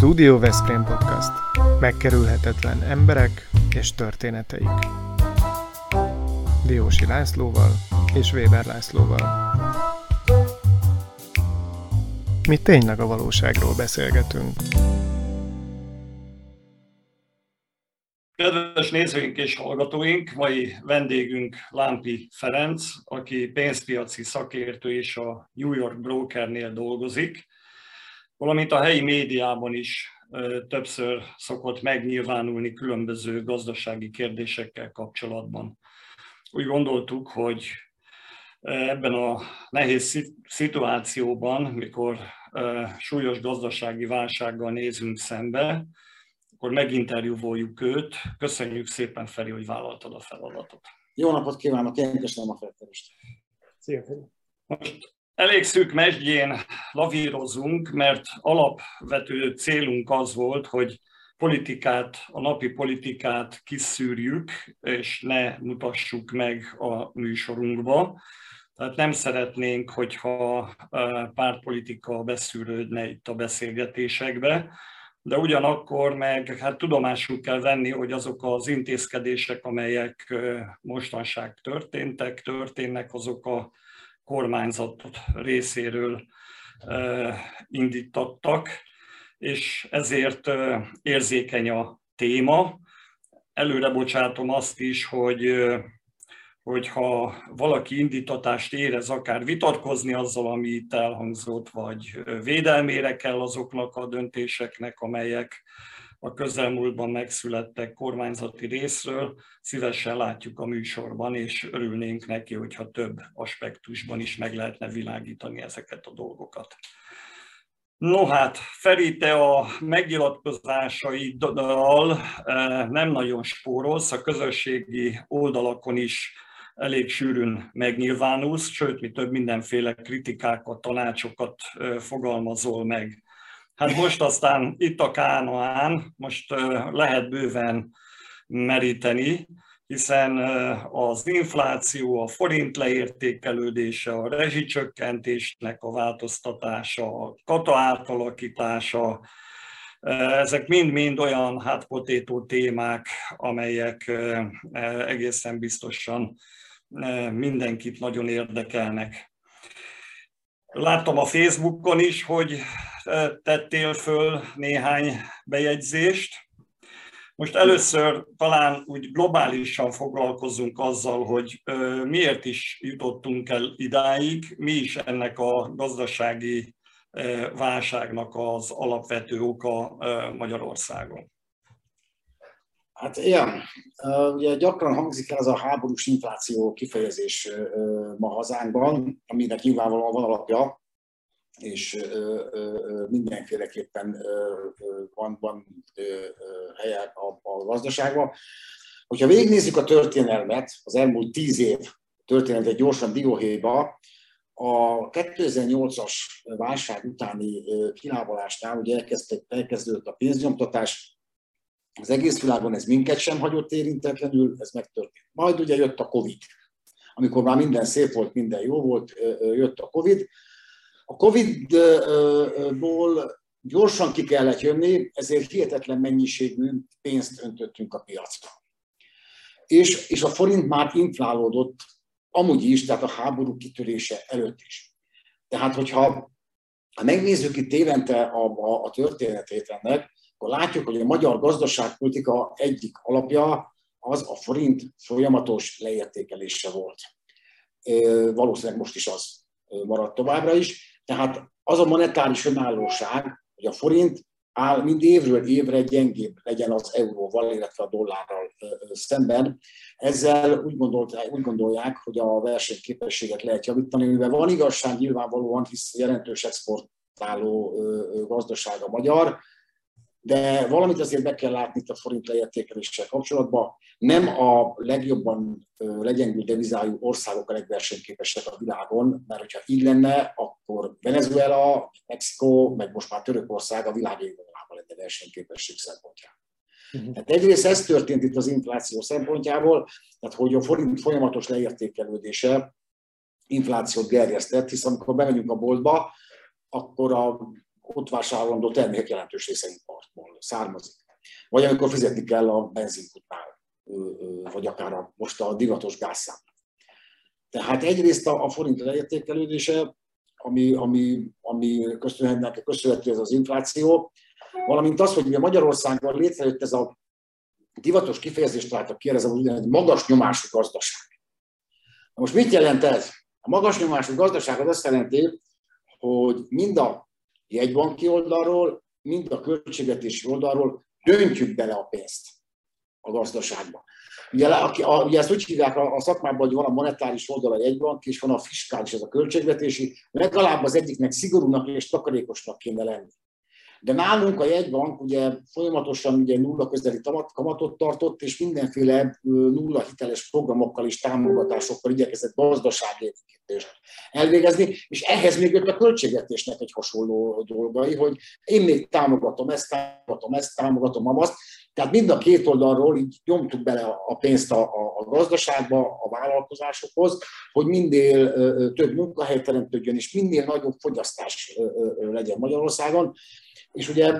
Studio Veszprém Podcast. Megkerülhetetlen emberek és történeteik. Diósi Lászlóval és Weber Lászlóval. Mi tényleg a valóságról beszélgetünk. Kedves nézőink és hallgatóink, mai vendégünk Lámpi Ferenc, aki pénzpiaci szakértő és a New York Brokernél dolgozik, valamint a helyi médiában is többször szokott megnyilvánulni különböző gazdasági kérdésekkel kapcsolatban. Úgy gondoltuk, hogy ebben a nehéz szituációban, mikor súlyos gazdasági válsággal nézünk szembe, akkor meginterjúvoljuk őt. Köszönjük szépen, Feri, hogy vállaltad a feladatot. Jó napot kívánok, én köszönöm a felkérést. Szia, Feri. Most elég szűk mesdjén lavírozunk, mert alapvető célunk az volt, hogy politikát, a napi politikát kiszűrjük, és ne mutassuk meg a műsorunkba. Tehát nem szeretnénk, hogyha pártpolitika beszűrődne itt a beszélgetésekbe, de ugyanakkor meg hát tudomásul kell venni, hogy azok az intézkedések, amelyek mostanság történtek, történnek, azok a kormányzat részéről indítottak, és ezért érzékeny a téma. Előre bocsátom azt is, hogy hogyha valaki indítatást érez, akár vitatkozni azzal, ami itt elhangzott, vagy védelmére kell azoknak a döntéseknek, amelyek a közelmúltban megszülettek kormányzati részről, szívesen látjuk a műsorban, és örülnénk neki, hogyha több aspektusban is meg lehetne világítani ezeket a dolgokat. No hát, Feri, te a megnyilatkozásaiddal eh, nem nagyon spórolsz, a közösségi oldalakon is elég sűrűn megnyilvánulsz, sőt, mi több mindenféle kritikákat, tanácsokat fogalmazol meg. Hát most aztán itt a Kánoán, most lehet bőven meríteni, hiszen az infláció, a forint leértékelődése, a rezsicsökkentésnek a változtatása, a kata átalakítása, ezek mind-mind olyan hátpotétó témák, amelyek egészen biztosan mindenkit nagyon érdekelnek. Láttam a Facebookon is, hogy tettél föl néhány bejegyzést. Most először talán úgy globálisan foglalkozunk azzal, hogy miért is jutottunk el idáig, mi is ennek a gazdasági válságnak az alapvető oka Magyarországon. Hát igen, ugye gyakran hangzik el ez a háborús infláció kifejezés ma hazánkban, aminek nyilvánvalóan van alapja, és mindenféleképpen van, van helye a, a gazdaságban. Hogyha végignézzük a történelmet, az elmúlt tíz év történetet gyorsan dióhéjba, a 2008-as válság utáni kilábalásnál ugye elkezdődött a pénznyomtatás, az egész világon ez minket sem hagyott érintetlenül, ez megtörtént. Majd ugye jött a Covid. Amikor már minden szép volt, minden jó volt, jött a Covid. A Covid-ból gyorsan ki kellett jönni, ezért hihetetlen mennyiségű pénzt öntöttünk a piacra. És, és a forint már inflálódott amúgy is, tehát a háború kitörése előtt is. Tehát, hogyha ha megnézzük itt évente a, a, a történetét ennek, akkor látjuk, hogy a magyar gazdaságpolitika egyik alapja az a forint folyamatos leértékelése volt. Valószínűleg most is az maradt továbbra is. Tehát az a monetáris önállóság, hogy a forint áll mind évről évre gyengébb legyen az euróval, illetve a dollárral szemben. Ezzel úgy, gondolták, úgy gondolják, hogy a versenyképességet lehet javítani, mivel van igazság nyilvánvalóan, hisz jelentős exportáló gazdaság a magyar, de valamit azért be kell látni itt a forint leértékeléssel kapcsolatban. Nem a legjobban legyengült devizájú országok a legversenyképesek a világon, mert hogyha így lenne, akkor Venezuela, Mexikó, meg most már Törökország a világ élvonalában lenne versenyképesség szempontjából. Uh-huh. Tehát egyrészt ez történt itt az infláció szempontjából, tehát hogy a forint folyamatos leértékelődése inflációt gerjesztett, hiszen amikor bemegyünk a boltba, akkor a ott vásárolandó termékek jelentős része import származik. Vagy amikor fizetni kell a benzinkutnál, vagy akár a, most a divatos gázszám. Tehát egyrészt a, a forint leértékelődése, ami, ami, ami köszönhetnek, köszönhető ez az infláció, valamint az, hogy Magyarországon létrejött ez a divatos kifejezést találtak ki, ez a magas nyomású gazdaság. Most mit jelent ez? A magas nyomású gazdaság az azt jelenti, hogy mind a jegybanki oldalról, mind a költségvetési oldalról döntjük bele a pénzt a gazdaságba. Ugye, a, ugye ezt úgy hívják a, a szakmában, hogy van a monetáris oldal a jegybank, és van a fiskális, ez a költségvetési. Legalább az egyiknek szigorúnak és takarékosnak kéne lenni. De nálunk a jegybank ugye folyamatosan ugye nulla közeli kamatot tartott, és mindenféle nulla hiteles programokkal és támogatásokkal igyekezett gazdaságépítést elvégezni, és ehhez még jött a költségvetésnek egy hasonló dolgai, hogy én még támogatom ezt, támogatom ezt, támogatom azt, tehát mind a két oldalról így nyomtuk bele a pénzt a, a, a gazdaságba, a vállalkozásokhoz, hogy minél több munkahely teremtődjön, és minél nagyobb fogyasztás legyen Magyarországon. És ugye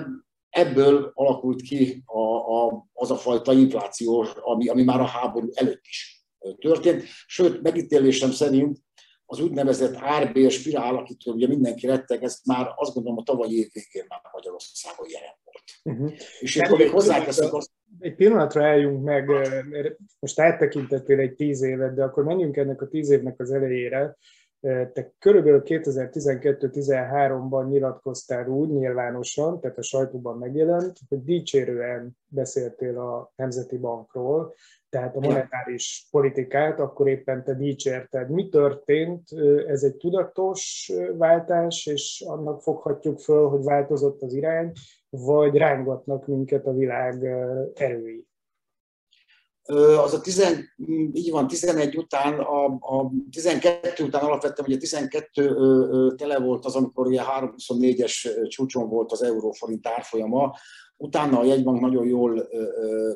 ebből alakult ki a, a, az a fajta infláció, ami, ami már a háború előtt is történt. Sőt, megítélésem szerint az úgynevezett árbér spirál, akitől ugye mindenki retteg, ez már azt gondolom a tavalyi év végén már Magyarországon jelen volt. Uh-huh. És akkor még hozzáteszek azt, egy pillanatra álljunk meg, mert most áttekintettél egy tíz évet, de akkor menjünk ennek a tíz évnek az elejére. Te körülbelül 2012-13-ban nyilatkoztál úgy nyilvánosan, tehát a sajtóban megjelent, hogy dicsérően beszéltél a Nemzeti Bankról, tehát a monetáris politikát, akkor éppen te dicsérted. Mi történt? Ez egy tudatos váltás, és annak foghatjuk föl, hogy változott az irány, vagy rángatnak minket a világ erői? Az a 10, így van, 11 után, a, a 12 után alapvettem, hogy a 12 tele volt az, amikor ugye 324-es csúcson volt az euróforint árfolyama, utána a jegybank nagyon jól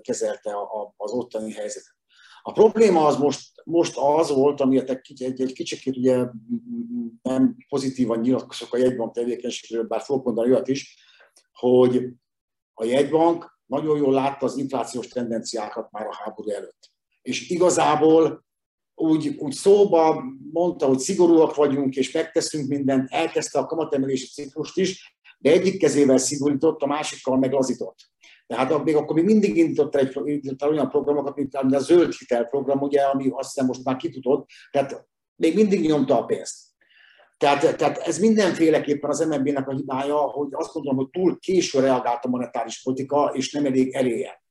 kezelte az ottani helyzetet. A probléma az most, most az volt, ami egy, egy, egy kicsit ugye nem pozitívan nyilatkozok a jegybank tevékenységről, bár fogok mondani olyat is, hogy a jegybank nagyon jól látta az inflációs tendenciákat már a háború előtt. És igazából úgy, úgy szóba mondta, hogy szigorúak vagyunk, és megteszünk mindent, elkezdte a kamatemelési ciklust is, de egyik kezével szigorított, a másikkal meglazított. Tehát még akkor még mindig indított egy, indított olyan programokat, mint a zöld hitelprogram, ugye, ami azt hiszem most már kitudott, tehát még mindig nyomta a pénzt. Tehát, tehát ez mindenféleképpen az MNB-nek a hibája, hogy azt gondolom, hogy túl késő reagált a monetáris politika, és nem elég eréje.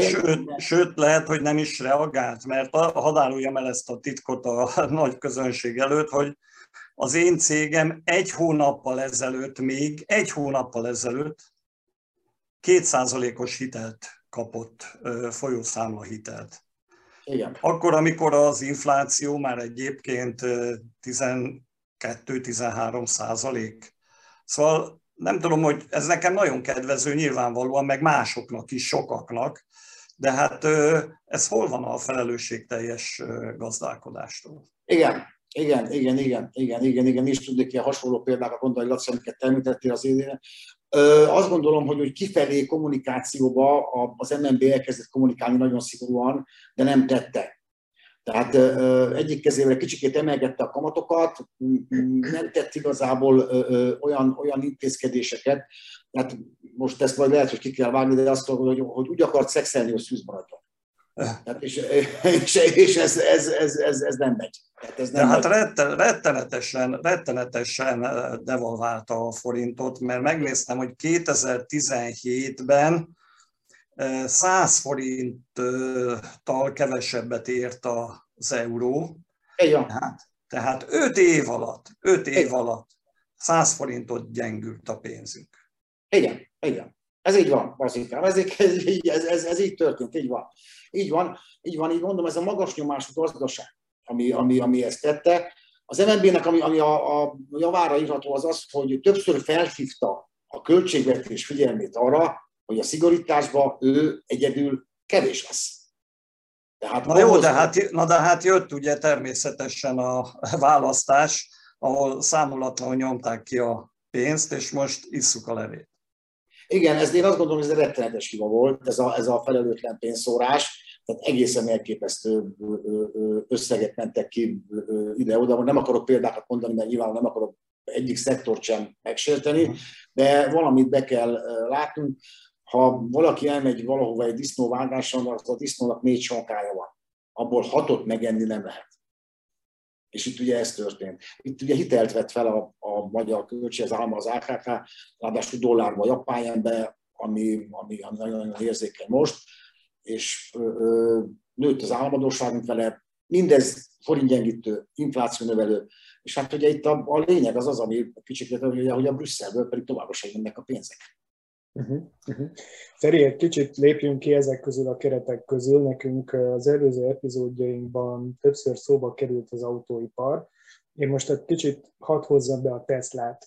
Sőt, sőt, lehet, hogy nem is reagált, mert hadd áruljam el ezt a titkot a nagy közönség előtt, hogy az én cégem egy hónappal ezelőtt még, egy hónappal ezelőtt kétszázalékos hitelt kapott, folyószámla hitelt. Igen. Akkor, amikor az infláció már egyébként 12-13 százalék. Szóval nem tudom, hogy ez nekem nagyon kedvező nyilvánvalóan, meg másoknak is, sokaknak, de hát ez hol van a felelősségteljes gazdálkodástól? Igen, igen, igen, igen, igen, igen, igen, is tudnék ilyen hasonló példákat mondani, Laci, amiket említettél az idén. Azt gondolom, hogy, hogy kifelé kommunikációba az MNB elkezdett kommunikálni nagyon szigorúan, de nem tette. Tehát egyik kezével kicsikét emelgette a kamatokat, nem tett igazából olyan, olyan intézkedéseket, tehát most ezt majd lehet, hogy ki kell vágni, de azt mondom, hogy, hogy úgy akart szexelni, hogy szűz maradjon. Tehát és, és, és ez, ez, ez, ez, ez nem megy. Tehát ez nem De hát retten, rettenetesen, rettenetesen devalválta a forintot, mert megnéztem, hogy 2017-ben 100 forinttal kevesebbet ért az euró. Igen. Tehát, tehát 5 év alatt, 5 év igen. alatt 100 forintot gyengült a pénzünk. Igen, igen. Ez így van, Bazikám, ez, ez, ez, ez, ez így történt, így van. Így van, így van, így mondom, ez a magas nyomású gazdaság, ami, ami, ami ezt tette. Az MNB-nek, ami, ami a, a javára írható, az az, hogy többször felhívta a költségvetés figyelmét arra, hogy a szigorításba ő egyedül kevés lesz. Tehát na jó, de hát, na de hát jött ugye természetesen a választás, ahol számolatlanul nyomták ki a pénzt, és most isszuk a levét. Igen, ez én azt gondolom, hogy ez rettenetes hiba volt, ez a, ez a felelőtlen pénzszórás, tehát egészen elképesztő összegek mentek ki ide-oda. Nem akarok példákat mondani, mert nyilván nem akarok egyik szektort sem megsérteni, de valamit be kell látnunk. Ha valaki elmegy valahova egy disznóvágáson, az a disznónak négy sonkája van. Abból hatot megenni nem lehet. És itt ugye ez történt. Itt ugye hitelt vett fel a, a magyar költség, az álma az AKK, ráadásul dollárba, japányenbe, ami, ami, ami nagyon érzékeny most, és ö, ö, nőtt az államadóságunk vele, mindez forintgyengítő, inflációnövelő, és hát ugye itt a, a lényeg az az, ami kicsit, hogy a Brüsszelből pedig továbbra sem jönnek a pénzek. Uh-huh, uh-huh. Feri, egy kicsit lépjünk ki ezek közül a keretek közül. Nekünk az előző epizódjainkban többször szóba került az autóipar. Én most egy kicsit hadd hozzam be a Teslát,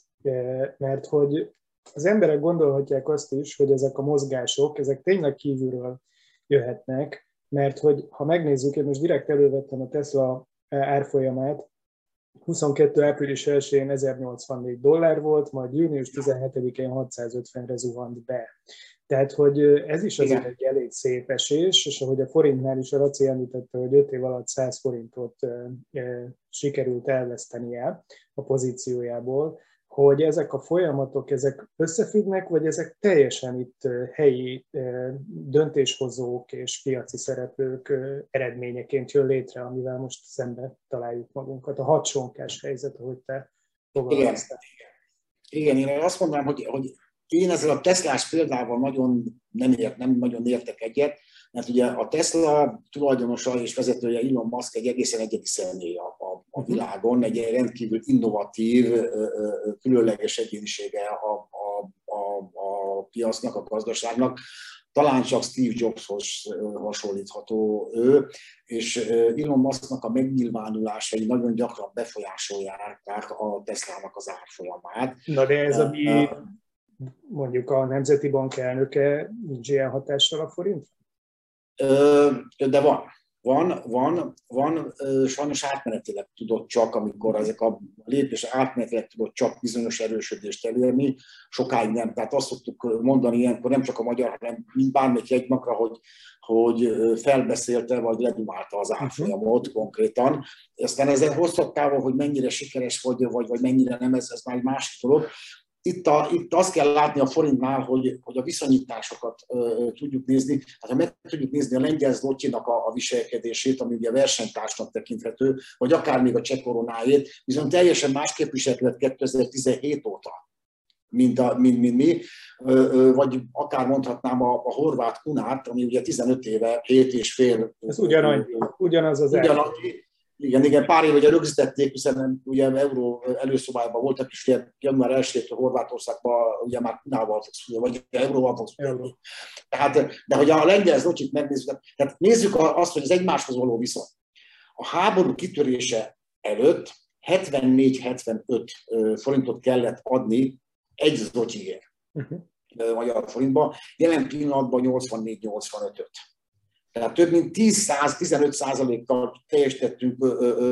mert hogy az emberek gondolhatják azt is, hogy ezek a mozgások, ezek tényleg kívülről jöhetnek, mert hogy ha megnézzük, én most direkt elővettem a Tesla árfolyamát, 22. április 1-én 1084 dollár volt, majd június 17-én 650-re zuhant be. Tehát, hogy ez is azért egy elég szép esés, és ahogy a forintnál is a Raci említette, hogy 5 év alatt 100 forintot sikerült elvesztenie a pozíciójából, hogy ezek a folyamatok, ezek összefüggnek, vagy ezek teljesen itt helyi döntéshozók és piaci szereplők eredményeként jön létre, amivel most szembe találjuk magunkat. A hadsonkás helyzet, ahogy te fogalmaztál. Igen. Igen, én azt mondanám, hogy, hogy én ezzel a Teslás példával nagyon nem, ért, nem nagyon értek egyet, mert ugye a Tesla tulajdonosa és vezetője Elon Musk egy egészen egyedi személy a, a, a mhm. világon, egy rendkívül innovatív, különleges egyénisége a, a, a, a piacnak, a gazdaságnak. Talán csak Steve Jobshoz hasonlítható ő, és Elon Musknak a megnyilvánulásai nagyon gyakran befolyásolják a Tesla-nak az árfolyamát. Na de ez a mi mondjuk a Nemzeti Bank elnöke nincs ilyen hatással a forint? De van. Van, van, van, sajnos átmenetileg tudott csak, amikor ezek a lépés átmenetileg tudott csak bizonyos erősödést elérni, sokáig nem. Tehát azt szoktuk mondani ilyenkor nem csak a magyar, hanem mind bármelyik egymagra, hogy, hogy felbeszélte vagy ledumálta az árfolyamot konkrétan. Aztán ezzel hosszabb távon, hogy mennyire sikeres vagy, vagy, vagy mennyire nem, ez, ez már egy másik dolog itt, a, itt azt kell látni a forintnál, hogy, hogy a viszonyításokat ö, tudjuk nézni. Hát ha meg tudjuk nézni a lengyel zlotyinak a, a viselkedését, ami ugye versenytársnak tekinthető, vagy akár még a cseh koronájét, viszont teljesen másképp viselkedett 2017 óta, mint, a, mint, mint mi, ö, ö, vagy akár mondhatnám a, a horvát kunát, ami ugye 15 éve, 7 és fél. Ez ugyanaz, ugyanaz az ugyanaz, igen, igen, pár év ugye rögzítették, hiszen ugye euró előszobájában voltak, és ugye január 1 Horvátországban ugye már Kínával fogsz, vagy euróval fogsz Euró. Tehát, de hogy a lengyel zlocsit megnézzük, tehát nézzük azt, hogy az egymáshoz való viszony. A háború kitörése előtt 74-75 forintot kellett adni egy zlotyiért uh-huh. magyar forintba, jelen pillanatban 84-85-öt. Tehát több mint 10-15 százalékkal teljesítettünk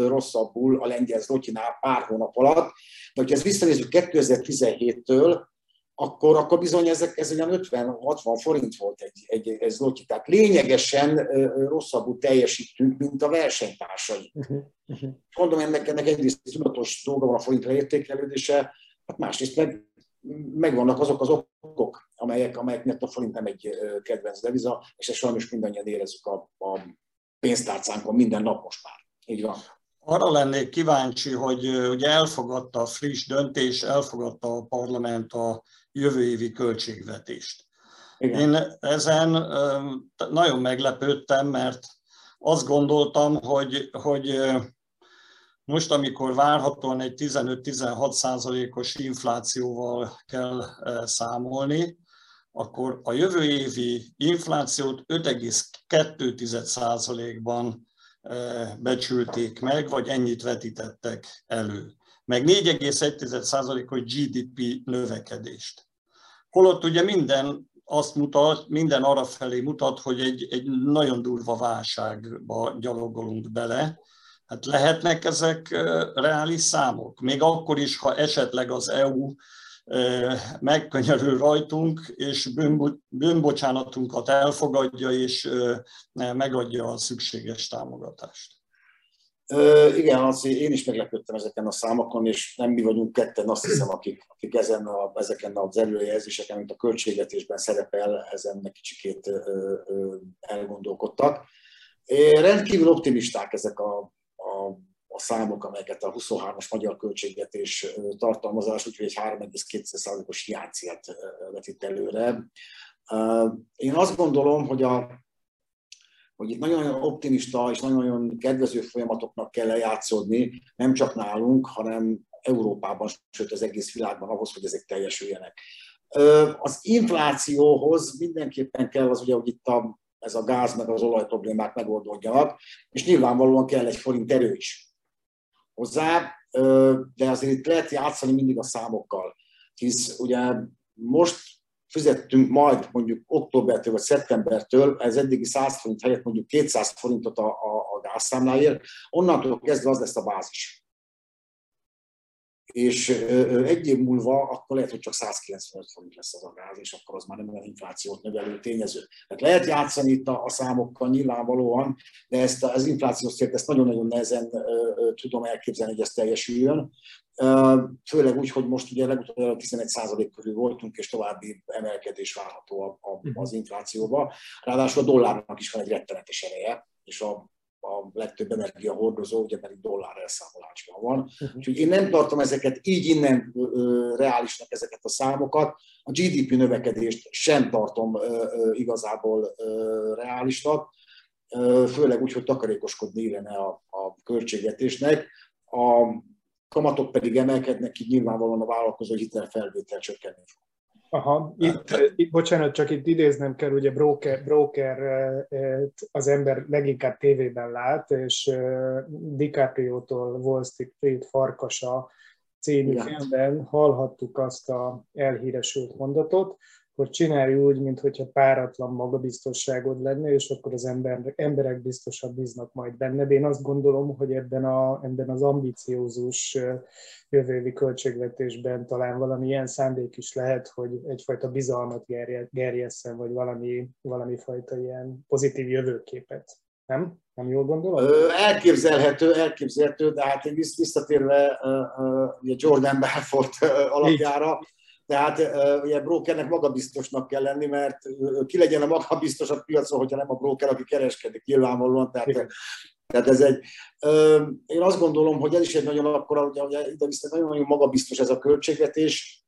rosszabbul a lengyel zlotyinál pár hónap alatt. De hogyha ezt visszanézzük 2017-től, akkor, akkor bizony ezek, ez olyan 50-60 forint volt egy, egy, egy zloty. Tehát lényegesen rosszabbul teljesítünk, mint a versenytársai. Uh-huh. Uh-huh. Mondom, ennek, ennek egyrészt tudatos dolga van a forintra értékelődése, hát másrészt meg megvannak azok az okok, amelyek, amelyek miatt a forint nem egy kedvenc deviza, és ezt sajnos mindannyian érezzük a, a pénztárcánkon minden nap most már. Így van. Arra lennék kíváncsi, hogy ugye elfogadta a friss döntés, elfogadta a parlament a jövő évi költségvetést. Igen. Én ezen nagyon meglepődtem, mert azt gondoltam, hogy, hogy most, amikor várhatóan egy 15-16 százalékos inflációval kell számolni, akkor a jövő évi inflációt 5,2 százalékban eh, becsülték meg, vagy ennyit vetítettek elő. Meg 4,1 százalékos GDP növekedést. Holott ugye minden azt mutat, minden arra felé mutat, hogy egy, egy nagyon durva válságba gyalogolunk bele, Hát lehetnek ezek reális számok? Még akkor is, ha esetleg az EU megkönyörül rajtunk, és bűnbocsánatunkat elfogadja, és megadja a szükséges támogatást. Igen, az, én is meglepődtem ezeken a számokon, és nem mi vagyunk ketten, azt hiszem, akik, akik ezen a, ezeken az előjelzéseken, mint a költségvetésben szerepel, ezen kicsikét elgondolkodtak. Rendkívül optimisták ezek a, a, számok, amelyeket a 23-as magyar költségvetés tartalmazás, úgyhogy egy 3,2%-os hiányciát vetít előre. Én azt gondolom, hogy a, hogy itt nagyon optimista és nagyon kedvező folyamatoknak kell lejátszódni, nem csak nálunk, hanem Európában, sőt az egész világban ahhoz, hogy ezek teljesüljenek. Az inflációhoz mindenképpen kell az, ugye, hogy itt a, ez a gáz meg az olaj problémák megoldódjanak, és nyilvánvalóan kell egy forint erő is hozzá, de azért itt lehet játszani mindig a számokkal, hisz ugye most fizettünk majd mondjuk októbertől vagy szeptembertől, ez eddigi 100 forint helyett mondjuk 200 forintot a, a, a gázszámláért, onnantól kezdve az lesz a bázis és egy év múlva akkor lehet, hogy csak 195 forint lesz az a gáz, és akkor az már nem olyan inflációt növelő tényező. Tehát lehet játszani itt a, a számokkal nyilvánvalóan, de ezt az inflációs célt ezt nagyon-nagyon nehezen tudom elképzelni, hogy ez teljesüljön. Főleg úgy, hogy most ugye legutóbb 11% körül voltunk, és további emelkedés várható mhm. az inflációba. Ráadásul a dollárnak is van egy rettenetes ereje, és a a legtöbb energia hordozó, ugye pedig dollár elszámolásban van. Uh-huh. Úgyhogy én nem tartom ezeket így innen reálisnak ezeket a számokat. A GDP növekedést sem tartom igazából reálisnak, főleg úgy, hogy takarékoskodni illene a, a költségvetésnek. A kamatok pedig emelkednek, így nyilvánvalóan a vállalkozó hitelfelvétel csökkenni fog. Aha, itt, hát, itt, bocsánat, csak itt idéznem kell, ugye broker, broker az ember leginkább tévében lát, és DiCaprio-tól Wall Street farkasa című filmben hallhattuk azt a elhíresült mondatot, hogy csinálj úgy, mintha páratlan magabiztosságod lenne, és akkor az ember, emberek biztosan bíznak majd benned. Én azt gondolom, hogy ebben, a, ebben az ambiciózus jövővi költségvetésben talán valami ilyen szándék is lehet, hogy egyfajta bizalmat gerjesszen, vagy valami, valami fajta ilyen pozitív jövőképet. Nem? Nem jól gondolom? Elképzelhető, elképzelhető, de hát én visszatérve ugye Jordan Belfort alapjára, tehát ugye brokernek magabiztosnak kell lenni, mert ki legyen a magabiztos a piacon, hogyha nem a broker, aki kereskedik nyilvánvalóan. Tehát, tehát ez egy, én azt gondolom, hogy ez is egy nagyon akkora, ugye, ide nagyon-nagyon magabiztos ez a költségvetés,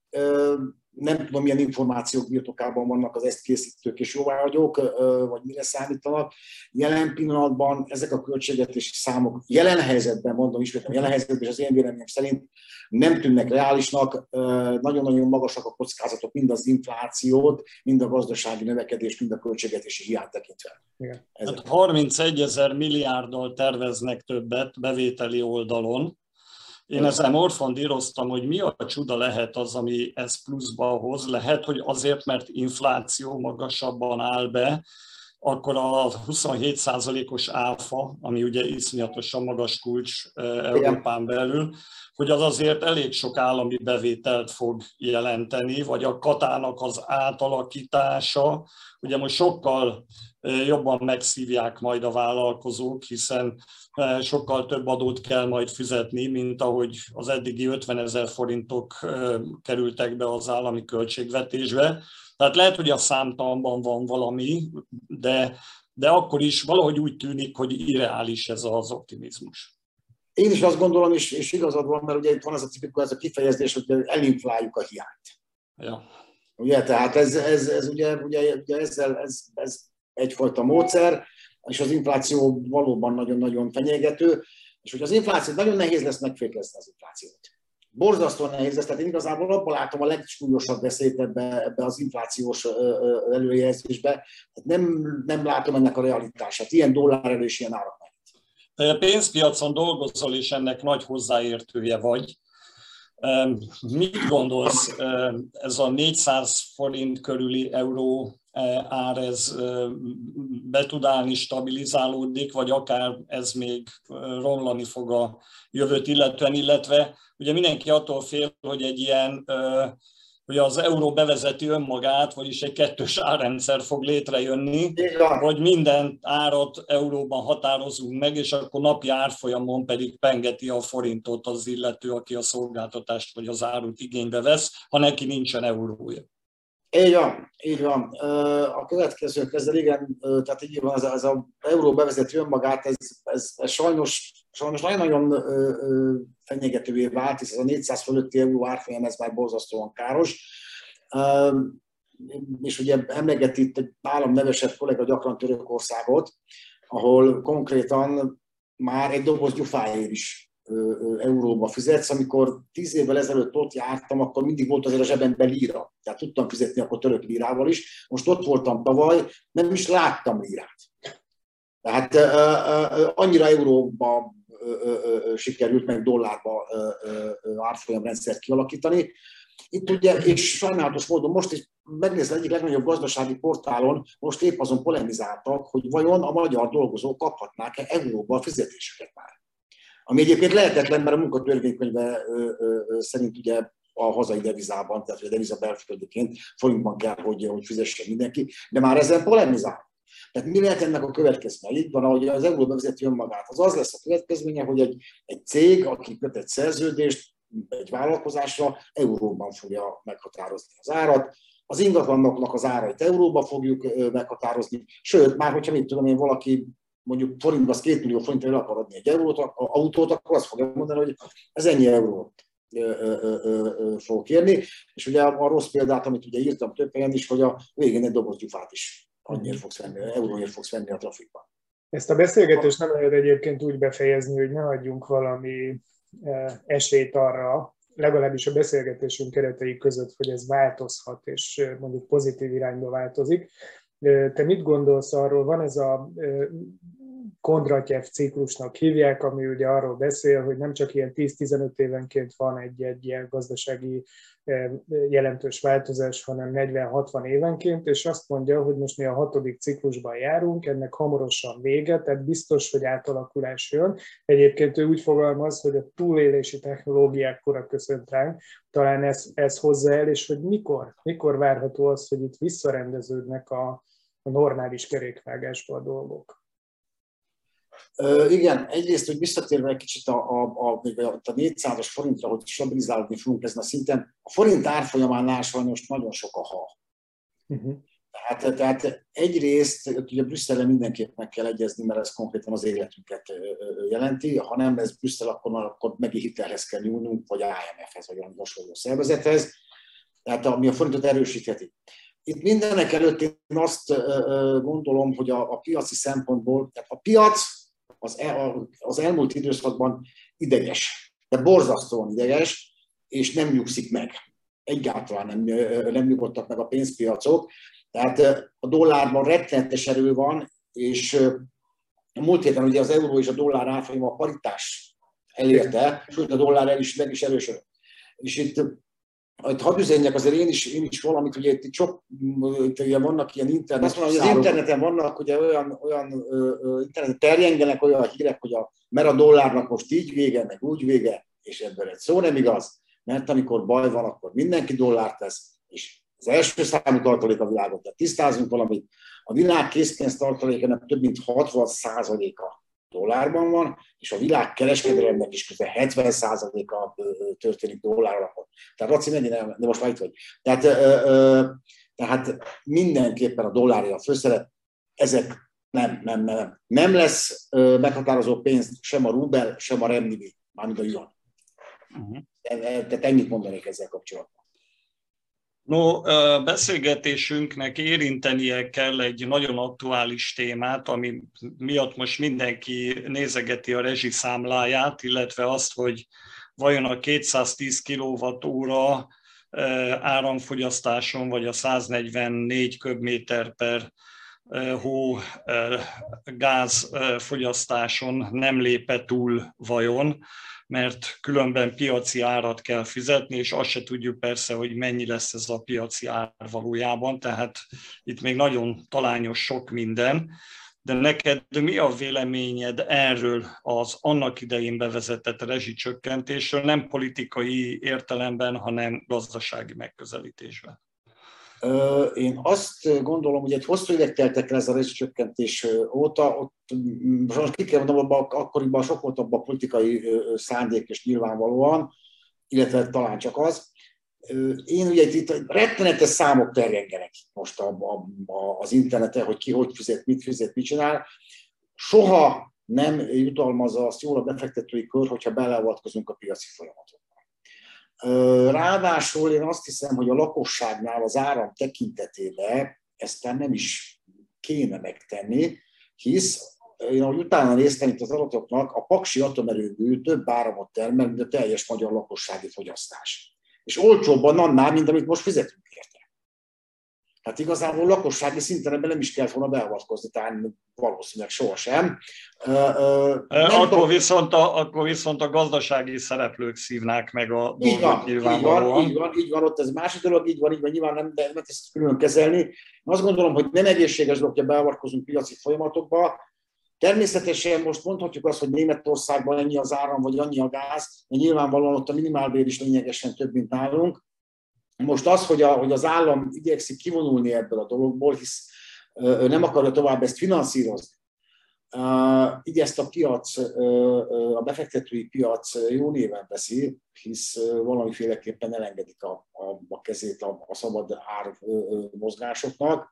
nem tudom, milyen információk birtokában vannak az ezt készítők és jóváhagyók, vagy mire számítanak. Jelen pillanatban ezek a költségvetési számok jelen helyzetben, mondom ismétlem, jelen helyzetben, és az én véleményem szerint nem tűnnek reálisnak, nagyon-nagyon magasak a kockázatok, mind az inflációt, mind a gazdasági növekedés, mind a költségvetési hiányt tekintve. Hát 31 ezer milliárddal terveznek többet bevételi oldalon, én ezen morfondíroztam, hogy mi a csuda lehet az, ami ez pluszba hoz. Lehet, hogy azért, mert infláció magasabban áll be, akkor a 27%-os áfa, ami ugye iszonyatosan magas kulcs Európán belül, hogy az azért elég sok állami bevételt fog jelenteni, vagy a katának az átalakítása. Ugye most sokkal jobban megszívják majd a vállalkozók, hiszen sokkal több adót kell majd fizetni, mint ahogy az eddigi 50 ezer forintok kerültek be az állami költségvetésbe. Tehát lehet, hogy a számtalanban van valami, de, de akkor is valahogy úgy tűnik, hogy irreális ez az optimizmus. Én is azt gondolom, és, és igazad van, mert ugye itt van ez a tipikus, ez a kifejezés, hogy elinfláljuk a hiányt. Ja. Ugye, tehát ez, ez, ez ugye, ugye, ugye ezzel, ez, ez egyfajta módszer, és az infláció valóban nagyon-nagyon fenyegető, és hogy az infláció, nagyon nehéz lesz megfékezni az inflációt. Borzasztóan nehéz lesz, tehát én igazából abban látom a legsúlyosabb veszélyt ebbe, ebbe az inflációs előjelzésbe, tehát nem, nem látom ennek a realitását, ilyen dollár és ilyen árak a pénzpiacon dolgozol, és ennek nagy hozzáértője vagy. Mit gondolsz, ez a 400 forint körüli euró ár, ez be tud állni, stabilizálódik, vagy akár ez még romlani fog a jövőt illetően, illetve ugye mindenki attól fél, hogy egy ilyen hogy az euró bevezeti önmagát, vagyis egy kettős árrendszer fog létrejönni, vagy minden árat euróban határozunk meg, és akkor napi árfolyamon pedig pengeti a forintot az illető, aki a szolgáltatást vagy az árut igénybe vesz, ha neki nincsen eurója. Így van, így van. A következő ezzel igen, tehát így van, ez, ez a euró bevezető önmagát, ez, ez, ez sajnos, sajnos nagyon-nagyon fenyegetővé vált, hisz ez a 400 fölötti euró árfolyam, ez már borzasztóan káros. És ugye emlegeti itt egy állam nevesebb kollega gyakran Törökországot, ahol konkrétan már egy doboz gyufáért is euróba fizetsz. Amikor tíz évvel ezelőtt ott jártam, akkor mindig volt azért a zsebemben líra. Tehát tudtam fizetni akkor török lírával is. Most ott voltam tavaly, nem is láttam lírát. Tehát annyira euróba sikerült meg dollárba árfolyamrendszert kialakítani. Itt ugye, és sajnálatos módon most is megnézve egyik legnagyobb gazdasági portálon, most épp azon polemizáltak, hogy vajon a magyar dolgozók kaphatnák-e euróba a fizetéseket már. Ami egyébként lehetetlen, mert a munkatörvénykönyve szerint ugye a hazai devizában, tehát a deviza belföldiként forintban kell, hogy, hogy fizessen mindenki, de már ezen polemizál. Tehát mi lehet ennek a következménye? Itt van, ahogy az euró bevezeti önmagát. Az az lesz a következménye, hogy egy, egy cég, aki köt egy szerződést, egy vállalkozásra, euróban fogja meghatározni az árat, az ingatlanoknak az árait euróba fogjuk meghatározni, sőt, már hogyha mit tudom én, valaki mondjuk forintba az két millió forintra el akar adni egy eurót, a autót, akkor azt fogja mondani, hogy ez ennyi eurót fog kérni. És ugye a, a rossz példát, amit ugye írtam több helyen is, hogy a végén egy doboz gyufát is annyira fogsz venni, euróért fogsz venni a trafikban. Ezt a beszélgetést nem lehet egyébként úgy befejezni, hogy ne adjunk valami esélyt arra, legalábbis a beszélgetésünk keretei között, hogy ez változhat, és mondjuk pozitív irányba változik. Te mit gondolsz arról? Van ez a Kondratyev ciklusnak hívják, ami ugye arról beszél, hogy nem csak ilyen 10-15 évenként van egy-egy ilyen gazdasági jelentős változás, hanem 40-60 évenként, és azt mondja, hogy most mi a hatodik ciklusban járunk, ennek hamarosan vége, tehát biztos, hogy átalakulás jön. Egyébként ő úgy fogalmaz, hogy a túlélési technológiák kora köszönt ránk, talán ez, ez hozza el, és hogy mikor, mikor várható az, hogy itt visszarendeződnek a, a normális kerékvágásba a dolgok. Uh, igen, egyrészt, hogy visszatérve egy kicsit a, a, a, a 400-as forintra, hogy stabilizálódni fogunk ezen a szinten, a forint árfolyamánál sajnos nagyon sok a ha. Uh-huh. Tehát, tehát egyrészt ugye Brüsszelre mindenképp meg kell egyezni, mert ez konkrétan az életünket jelenti. Ha nem ez Brüsszel, akkor, akkor megint hitelhez kell nyúlnunk, vagy IMF-hez, vagy olyan hasonló szervezethez. Tehát ami a forintot erősítheti. Itt mindenek előtt én azt gondolom, hogy a, a piaci szempontból, tehát a piac az, el, az elmúlt időszakban ideges, de borzasztóan ideges, és nem nyugszik meg. Egyáltalán nem, nem nyugodtak meg a pénzpiacok. Tehát a dollárban rettenetes erő van, és a múlt héten ugye az euró és a dollár árfolyama a paritás elérte, sőt a dollár el is meg is erősödött. És itt hadd üzenjek azért én is, én is valamit, ugye itt sok, itt ugye vannak ilyen internet, azt mondom, hogy az interneten vannak ugye olyan, olyan ö, interneten terjengenek olyan hírek, hogy a, mert a dollárnak most így vége, meg úgy vége, és ebből egy szó nem igaz, mert amikor baj van, akkor mindenki dollárt tesz, és az első számú tartalék a világon. Tehát tisztázunk valamit. A világ készpénz tartalékának több mint 60 a dollárban van, és a világ kereskedelemnek is közel 70%-a történik dollár alapon. Tehát Laci, mennyi nem, de most már itt vagy. Tehát, tehát mindenképpen a dollárja a főszeret, ezek nem, nem, nem. Nem lesz meghatározó pénz sem a rubel, sem a remnibi, mármint a yuan. Uh-huh. Tehát ennyit mondanék ezzel kapcsolatban. No, beszélgetésünknek érintenie kell egy nagyon aktuális témát, ami miatt most mindenki nézegeti a rezsiszámláját, illetve azt, hogy vajon a 210 kWh áramfogyasztáson, vagy a 144 köbméter per hó gázfogyasztáson nem lépe túl vajon mert különben piaci árat kell fizetni, és azt se tudjuk persze, hogy mennyi lesz ez a piaci ár valójában, tehát itt még nagyon talányos sok minden. de neked mi a véleményed erről az annak idején bevezetett rezsicsökkentésről, nem politikai értelemben, hanem gazdasági megközelítésben? Én azt gondolom, hogy egy hosszú évek teltek el ez a rezsicsökkentés óta, ott most ki kell mondanom, akkoriban sok volt abban a politikai szándék és nyilvánvalóan, illetve talán csak az. Én ugye itt rettenetes számok terjengenek most a, a, a, az interneten, hogy ki hogy fizet, mit fizet, mit csinál. Soha nem jutalmazza azt jól a befektetői kör, hogyha beleavatkozunk a piaci folyamatokba. Ráadásul én azt hiszem, hogy a lakosságnál az áram tekintetében ezt nem is kéne megtenni, hisz én ahogy utána néztem itt az adatoknak, a Paksi atomerőmű több áramot termel, mint a teljes magyar lakossági fogyasztás. És olcsóbban annál, mint amit most fizetünk érte. Hát igazából lakossági szinten ebben nem is kell volna beavatkozni, tehát valószínűleg sohasem. akkor, tudom, viszont a, akkor viszont a gazdasági szereplők szívnák meg a így van, így van, így van, így van, ott ez másik dolog, így van, így van, nyilván nem, de nem ezt külön kezelni. Én azt gondolom, hogy nem egészséges dolog, hogy beavatkozunk piaci folyamatokba, Természetesen most mondhatjuk azt, hogy Németországban ennyi az áram, vagy annyi a gáz, de nyilvánvalóan ott a minimálbér is lényegesen több, mint nálunk. Most az, hogy, a, hogy az állam igyekszik kivonulni ebből a dologból, hisz nem akarja tovább ezt finanszírozni, így ezt a piac, a befektetői piac jó néven veszi, hisz valamiféleképpen elengedik a, a, a kezét a, a szabad ár mozgásoknak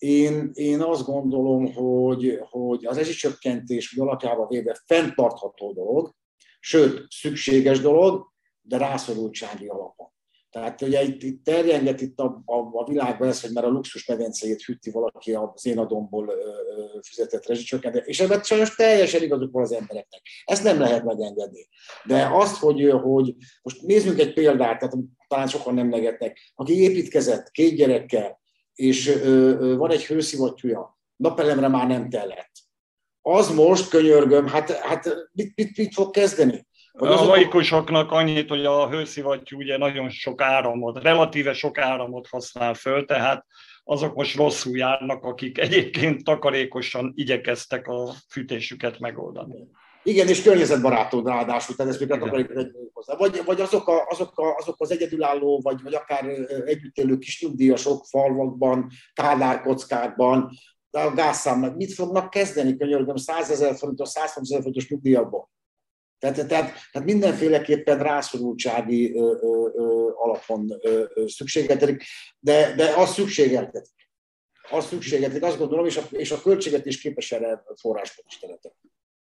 én, én azt gondolom, hogy, hogy az ezsicsökkentés alapjában véve fenntartható dolog, sőt, szükséges dolog, de rászorultsági alapon. Tehát ugye itt, itt terjenget itt a, a, a világban ez, hogy már a luxus medencéjét hűti valaki az én adomból fizetett rezsicsökkentés, és ebben sajnos teljesen igazuk van az embereknek. Ezt nem lehet megengedni. De azt, hogy, hogy most nézzünk egy példát, tehát talán sokan nem legetnek, aki építkezett két gyerekkel, és van egy hőszivattyúja, napelemre már nem tellett. Az most, könyörgöm, hát, hát mit, mit, mit fog kezdeni? A laikusoknak annyit, hogy a hőszivattyú ugye nagyon sok áramot, relatíve sok áramot használ föl, tehát azok most rosszul járnak, akik egyébként takarékosan igyekeztek a fűtésüket megoldani. Igen, és környezetbarátod ráadásul, tehát ezt még akarjuk hozzá. Vagy, vagy azok, a, azok, a, azok az egyedülálló, vagy, vagy akár együtt élő kis nyugdíjasok falvakban, kádárkockákban, de a gázszámnak mit fognak kezdeni, könyörgöm, 100 ezer forintos, 130 ezer forintos nyugdíjakból? Tehát, tehát, tehát mindenféleképpen rászorultsági ö, ö, ö, alapon ö, ö, szükségeltetik, de, de az szükségeltetik. Az szükségeltetik, azt gondolom, és a, és a költséget is képes erre forrásban is teremteni.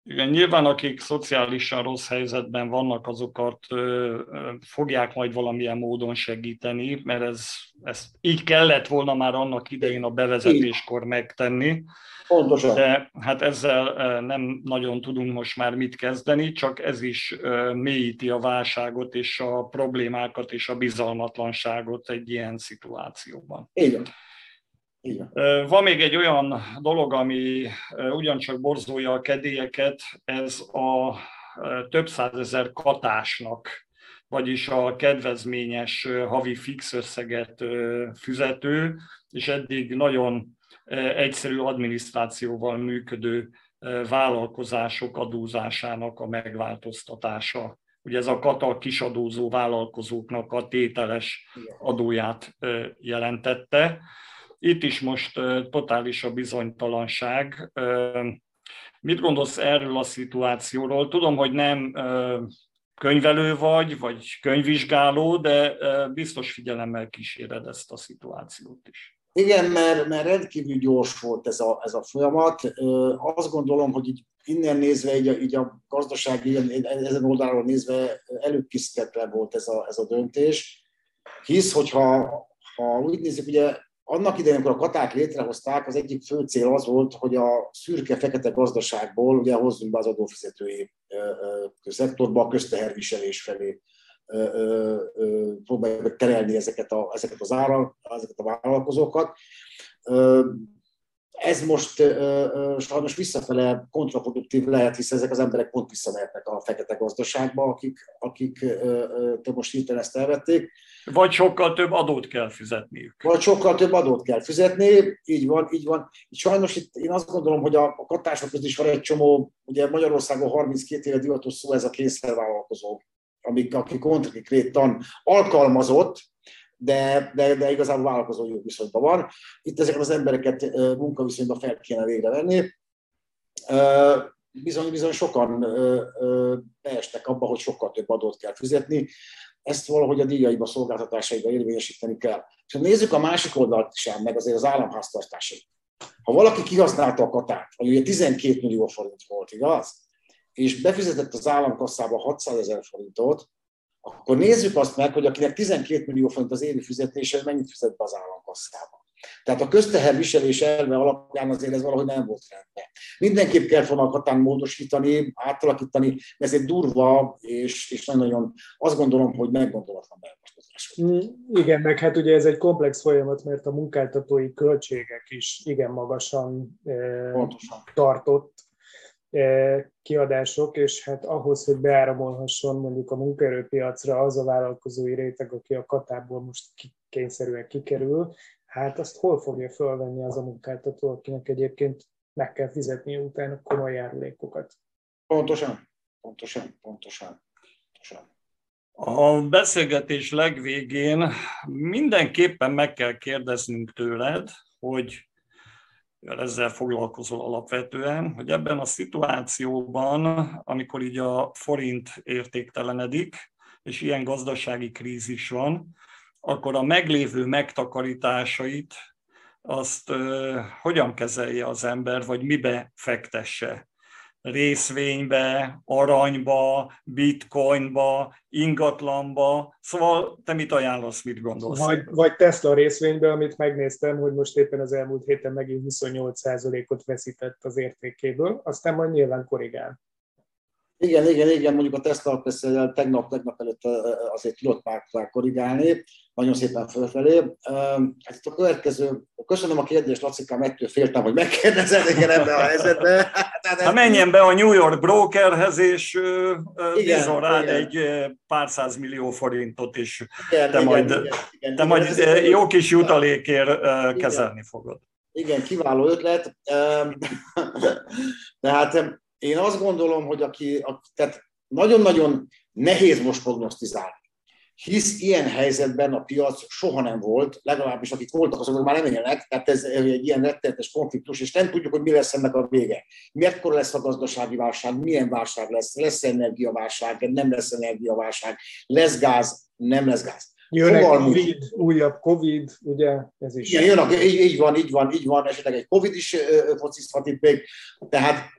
Igen, nyilván akik szociálisan rossz helyzetben vannak, azokat ö, ö, fogják majd valamilyen módon segíteni, mert ez, ez így kellett volna már annak idején a bevezetéskor megtenni. Pontosan. De hát ezzel nem nagyon tudunk most már mit kezdeni, csak ez is mélyíti a válságot és a problémákat és a bizalmatlanságot egy ilyen szituációban. Igen. Igen. Van még egy olyan dolog, ami ugyancsak borzolja a kedélyeket, ez a több százezer katásnak, vagyis a kedvezményes havi fix összeget füzető, és eddig nagyon egyszerű adminisztrációval működő vállalkozások adózásának a megváltoztatása. Ugye ez a kata kisadózó vállalkozóknak a tételes adóját jelentette. Itt is most totális a bizonytalanság. Mit gondolsz erről a szituációról? Tudom, hogy nem könyvelő vagy, vagy könyvvizsgáló, de biztos figyelemmel kíséred ezt a szituációt is. Igen, mert, mert rendkívül gyors volt ez a, ez a folyamat. Azt gondolom, hogy így innen nézve, így a, így a gazdasági, ezen oldalról nézve előkészítetlen volt ez a, ez a döntés. Hisz, hogyha ha úgy nézzük, ugye annak idején, amikor a katák létrehozták, az egyik fő cél az volt, hogy a szürke-fekete gazdaságból ugye hozzunk be az adófizetői szektorba, a közteherviselés felé próbáljuk terelni ezeket, a, ezeket az ára, ezeket a vállalkozókat. Ez most sajnos visszafele kontraproduktív lehet, hiszen ezek az emberek pont visszamehetnek a fekete gazdaságba, akik, akik uh, most hirtelen ezt elvették. Vagy sokkal több adót kell fizetniük. Vagy sokkal több adót kell fizetni, így van, így van. Sajnos itt én azt gondolom, hogy a, a katások között is van egy csomó, ugye Magyarországon 32 éve divatos szó ez a kényszervállalkozó, amik, akik konkrétan alkalmazott, de, de, de igazából vállalkozó viszonyban van. Itt ezeket az embereket munkaviszonyban fel kéne végre venni. Bizony, bizony sokan beestek abba, hogy sokkal több adót kell fizetni. Ezt valahogy a díjaiba, szolgáltatásaiba érvényesíteni kell. És nézzük a másik oldalt sem, meg azért az államháztartásait. Ha valaki kihasználta a katát, vagy ugye 12 millió forint volt, igaz? És befizetett az államkasszába 600 ezer forintot, akkor nézzük azt meg, hogy akinek 12 millió forint az évi fizetése, mennyit fizet be az államkasszába. Tehát a közteherviselés elve alapján azért ez valahogy nem volt rendben. Mindenképp kell vonalkatán módosítani, átalakítani, ez egy durva, és, és nagyon azt gondolom, hogy meggondolatlan beavatkozás. Mm, igen, meg hát ugye ez egy komplex folyamat, mert a munkáltatói költségek is igen magasan eh, Pontosan. tartott kiadások, és hát ahhoz, hogy beáramolhasson mondjuk a munkaerőpiacra az a vállalkozói réteg, aki a katából most kényszerűen kikerül, hát azt hol fogja fölvenni az a munkáltató, akinek egyébként meg kell fizetni utána komoly járulékokat. Pontosan, pontosan, pontosan. pontosan. A beszélgetés legvégén mindenképpen meg kell kérdeznünk tőled, hogy mivel ezzel foglalkozol alapvetően, hogy ebben a szituációban, amikor így a forint értéktelenedik, és ilyen gazdasági krízis van, akkor a meglévő megtakarításait azt uh, hogyan kezelje az ember, vagy mibe fektesse részvénybe, aranyba, bitcoinba, ingatlanba. Szóval te mit ajánlasz, mit gondolsz? Vagy, vagy Tesla részvénybe, amit megnéztem, hogy most éppen az elmúlt héten megint 28%-ot veszített az értékéből, aztán majd nyilván korrigál. Igen, igen, igen, mondjuk a Tesla persze tegnap, tegnap előtt azért tudott már korrigálni, nagyon szépen fölfelé. Hát itt a következő, köszönöm a kérdést, Lacikám, ettől féltem, hogy megkérdezed igen ebben a helyzetben. Hát, ha menjen be a New York brokerhez, és bízol rád igen. egy pár száz millió forintot is, igen, te igen, majd, igen, igen, te igen, majd igen, jó kis jutalékért igen. kezelni fogod. Igen, kiváló ötlet. Tehát én azt gondolom, hogy aki, tehát nagyon-nagyon nehéz most prognosztizálni. Hisz ilyen helyzetben a piac soha nem volt, legalábbis akik voltak, azok már nem élnek, tehát ez egy ilyen rettenetes konfliktus, és nem tudjuk, hogy mi lesz ennek a vége. Mekkora lesz a gazdasági válság, milyen válság lesz, lesz energiaválság, nem lesz energiaválság, lesz gáz, nem lesz gáz. Jönnek Covid, újabb Covid, ugye? Ez is. Igen, jön, így, így van, így van, így van, esetleg egy Covid is focizhat itt még. Tehát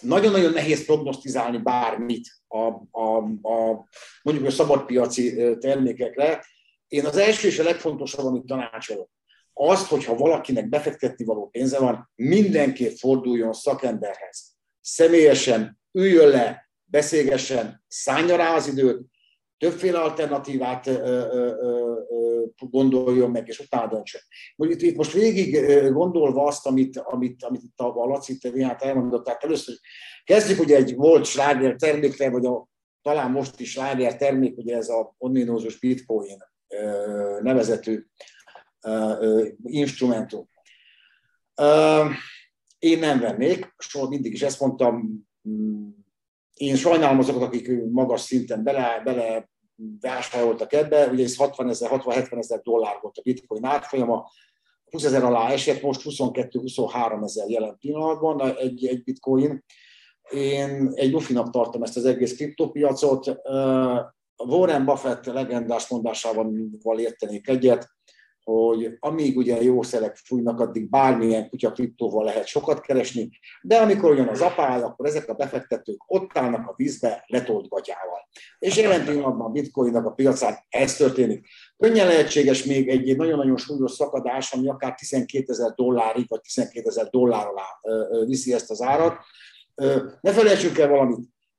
nagyon-nagyon nehéz prognosztizálni bármit a, a, a mondjuk a szabadpiaci termékekre. Én az első és a legfontosabb, amit tanácsolok, azt, hogyha valakinek befektetni való pénze van, mindenképp forduljon szakemberhez. Személyesen üljön le, beszélgessen, szállja rá az időt, többféle alternatívát gondoljon meg, és utána döntsön. Itt, itt most végig gondolva azt, amit, amit, amit itt a Laci hát elmondott, tehát először kezdjük ugye egy volt sláger termékre, vagy a, talán most is sláger termék, ugye ez a ominózus bitcoin nevezetű instrumentum. Én nem vennék, soha mindig is ezt mondtam, én sajnálom azokat, akik magas szinten bele, bele vásároltak ebbe, ugye ez 60 ezer, 60-70 ezer dollár volt a bitcoin árfolyama, 20 ezer alá esett, most 22-23 ezer jelen pillanatban egy, egy bitcoin. Én egy lufinak tartom ezt az egész kriptopiacot. Warren Buffett legendás mondásával értenék egyet, hogy amíg ugye jó szelek fújnak, addig bármilyen kutya kriptóval lehet sokat keresni, de amikor ugyan az apáll, akkor ezek a befektetők ott állnak a vízbe letolt gatyával. És jelen pillanatban a bitcoinnak a piacán ez történik. Könnyen lehetséges még egy nagyon-nagyon súlyos szakadás, ami akár 12 ezer dollárig, vagy 12 ezer dollár alá viszi ezt az árat. Ne felejtsünk el valamit,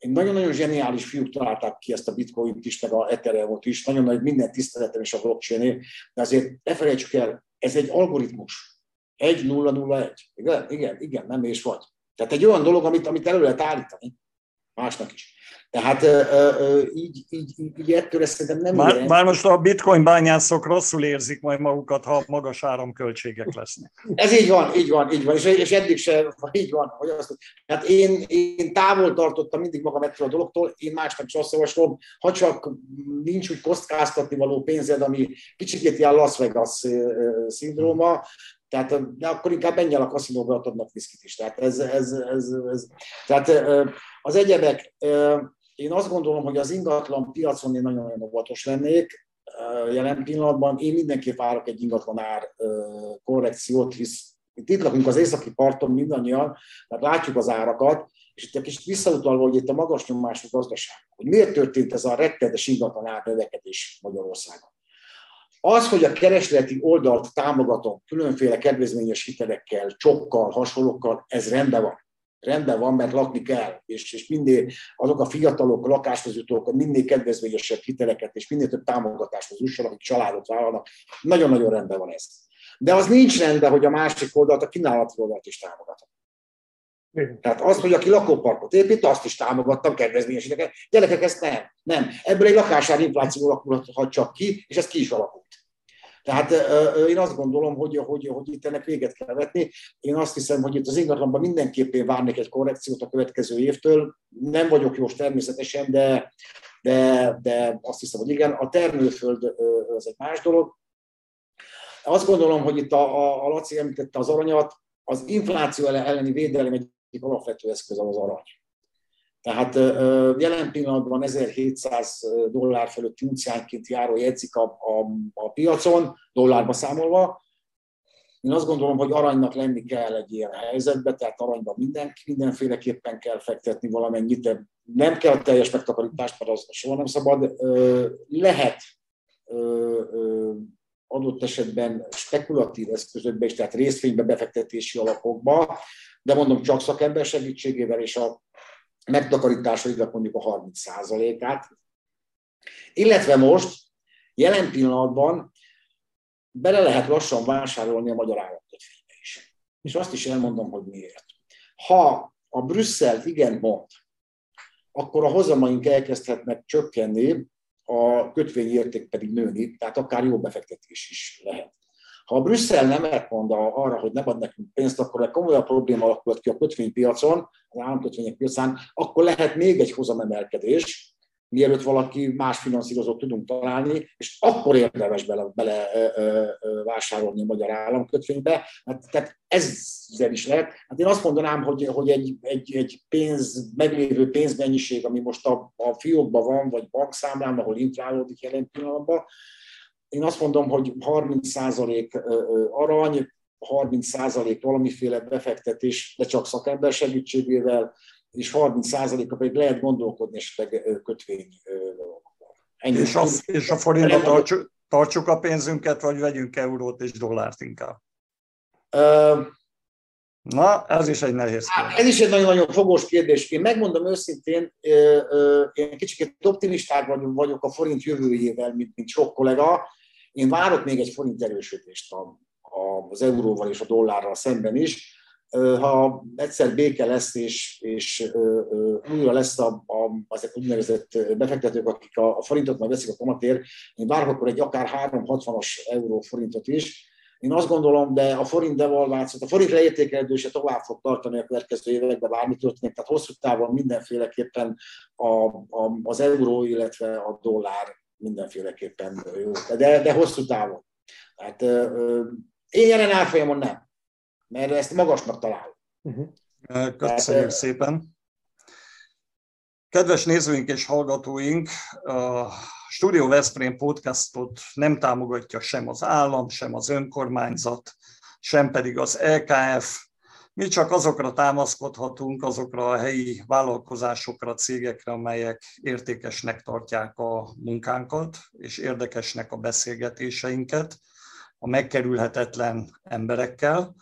nagyon-nagyon zseniális fiúk találták ki ezt a bitcoin is, meg a ethereum is, nagyon nagy minden tiszteletem is a blockchain de azért ne felejtsük el, ez egy algoritmus. 1-0-0-1. Igen, igen, igen, nem és vagy. Tehát egy olyan dolog, amit, amit elő lehet állítani másnak is. Tehát így, így, így, így ettől szerintem nem már, ilyen. Már most a bitcoin bányászok rosszul érzik majd magukat, ha magas áramköltségek lesznek. Ez így van, így van, így van, és, és eddig se így van. Hogy azt, hát én, én távol tartottam mindig magam ettől a dologtól, én másnak is azt javaslom, ha csak nincs úgy kockáztatni való pénzed, ami kicsit ilyen Las Vegas szindróma, tehát de akkor inkább menj el a kaszinóba, ott adnak viszkit is. Tehát, ez, ez, ez, ez, tehát az egyebek, én azt gondolom, hogy az ingatlan piacon én nagyon-nagyon óvatos lennék. Jelen pillanatban én mindenképp várok egy ingatlan ár korrekciót, hisz itt lakunk az északi parton mindannyian, mert látjuk az árakat, és itt egy kicsit visszautalva, hogy itt a magas nyomású gazdaság, hogy miért történt ez a rettenetes ingatlan árnövekedés Magyarországon. Az, hogy a keresleti oldalt támogatom különféle kedvezményes hitelekkel, csokkal, hasonlókkal, ez rendben van rendben van, mert lakni kell, és, és minél azok a fiatalok, lakásvezetők minél kedvezményesebb hiteleket, és minél több támogatást az jussanak, akik családot vállalnak, nagyon-nagyon rendben van ez. De az nincs rendben, hogy a másik oldalt, a kínálati oldalt is támogatom. Tehát azt, hogy aki lakóparkot épít, azt is támogattam, kedvezményesíteket. Gyerekek, ezt nem. Nem. Ebből egy lakásár infláció alakulhat csak ki, és ez ki is alakult. Tehát én azt gondolom, hogy, hogy, hogy itt ennek véget kell vetni. Én azt hiszem, hogy itt az ingatlanban mindenképpen várnék egy korrekciót a következő évtől. Nem vagyok jós természetesen, de, de, de azt hiszem, hogy igen. A termőföld az egy más dolog. Azt gondolom, hogy itt a, a, a Laci említette az aranyat, az infláció elleni védelem egyik alapvető eszköz az arany. Tehát jelen pillanatban 1700 dollár fölött unciánként járó jegyzik a, a, a piacon, dollárba számolva. Én azt gondolom, hogy aranynak lenni kell egy ilyen helyzetbe, tehát aranyban minden, mindenféleképpen kell fektetni valamennyit, de nem kell teljes megtakarítást, mert az soha nem szabad. Lehet adott esetben spekulatív eszközökbe is, tehát részvénybe befektetési alapokba, de mondom csak szakember segítségével és a megtakarításainak mondjuk a 30%-át. Illetve most, jelen pillanatban bele lehet lassan vásárolni a magyar államkötvénybe is. És azt is elmondom, hogy miért. Ha a Brüsszel igen mond, akkor a hozamaink elkezdhetnek csökkenni, a kötvényérték pedig nőni, tehát akár jó befektetés is lehet. Ha Brüsszel nem mond arra, hogy nem ad nekünk pénzt, akkor egy komolyabb probléma alakult ki a kötvénypiacon, az államkötvények piacán, akkor lehet még egy hozamemelkedés, mielőtt valaki más finanszírozót tudunk találni, és akkor érdemes bele, bele ö, ö, vásárolni a magyar államkötvénybe. Hát, tehát ezzel is lehet. Hát én azt mondanám, hogy, hogy egy, egy, egy pénz, meglévő pénzmennyiség, ami most a, a fiókban van, vagy bankszámlán, ahol inflálódik jelen pillanatban, én azt mondom, hogy 30% arany, 30% valamiféle befektetés, de csak szakember segítségével, és 30%-a pedig lehet gondolkodni esetleg kötvény Ennyi. És, az, és a forintra tartsuk, tartsuk a pénzünket, vagy vegyünk eurót és dollárt inkább? Uh, Na, ez is egy nehéz kérdés. Ez is egy nagyon-nagyon fogós kérdés. Én megmondom őszintén, én kicsit optimistább vagyok a forint jövőjével, mint, mint sok kollega. Én várok még egy forint erősödést az euróval és a dollárral szemben is. Ha egyszer béke lesz, és, és újra lesz a, a, azok úgynevezett befektetők, akik a, a forintot majd veszik a kamatért, én várok akkor egy akár 360-as euró forintot is, én azt gondolom, de a forint devalvációt, a forint leértékelődése tovább fog tartani a következő években, bármi történik, tehát hosszú távon mindenféleképpen a, a, az euró, illetve a dollár mindenféleképpen jó, de, de hosszú távon. Tehát én jelen árfolyamon nem, mert ezt magasnak találom. Uh-huh. Köszönjük Tehát, szépen. Kedves nézőink és hallgatóink, a Studio Veszprém podcastot nem támogatja sem az állam, sem az önkormányzat, sem pedig az LKF, mi csak azokra támaszkodhatunk, azokra a helyi vállalkozásokra, cégekre, amelyek értékesnek tartják a munkánkat, és érdekesnek a beszélgetéseinket a megkerülhetetlen emberekkel.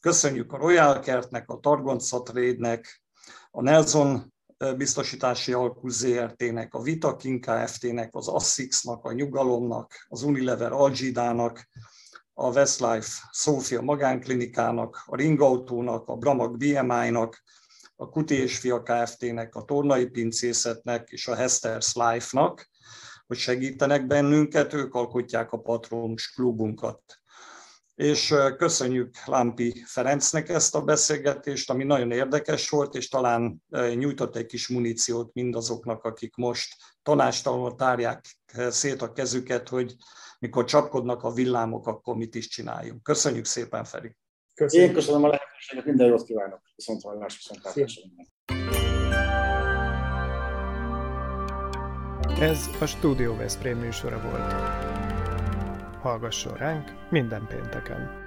Köszönjük a Royal Kertnek, a Targonca Trade-nek, a Nelson biztosítási alkú ZRT-nek, a Vitakin Kft-nek, az Assix-nak, a Nyugalomnak, az Unilever Algidának, a Westlife Sofia magánklinikának, a Ringautónak, a Bramag BMI-nak, a Kuti és Fia Kft-nek, a Tornai Pincészetnek és a Hester's Life-nak, hogy segítenek bennünket, ők alkotják a Patronus klubunkat. És köszönjük Lámpi Ferencnek ezt a beszélgetést, ami nagyon érdekes volt, és talán nyújtott egy kis muníciót mindazoknak, akik most tanástalanul tárják szét a kezüket, hogy mikor csapkodnak a villámok, akkor mit is csináljunk. Köszönjük szépen, Feri! Köszönöm. Én köszönöm a lehetőséget, minden jót kívánok. Viszont hallás, viszont Ez a Studio Veszprém műsora volt. Hallgasson ránk minden pénteken!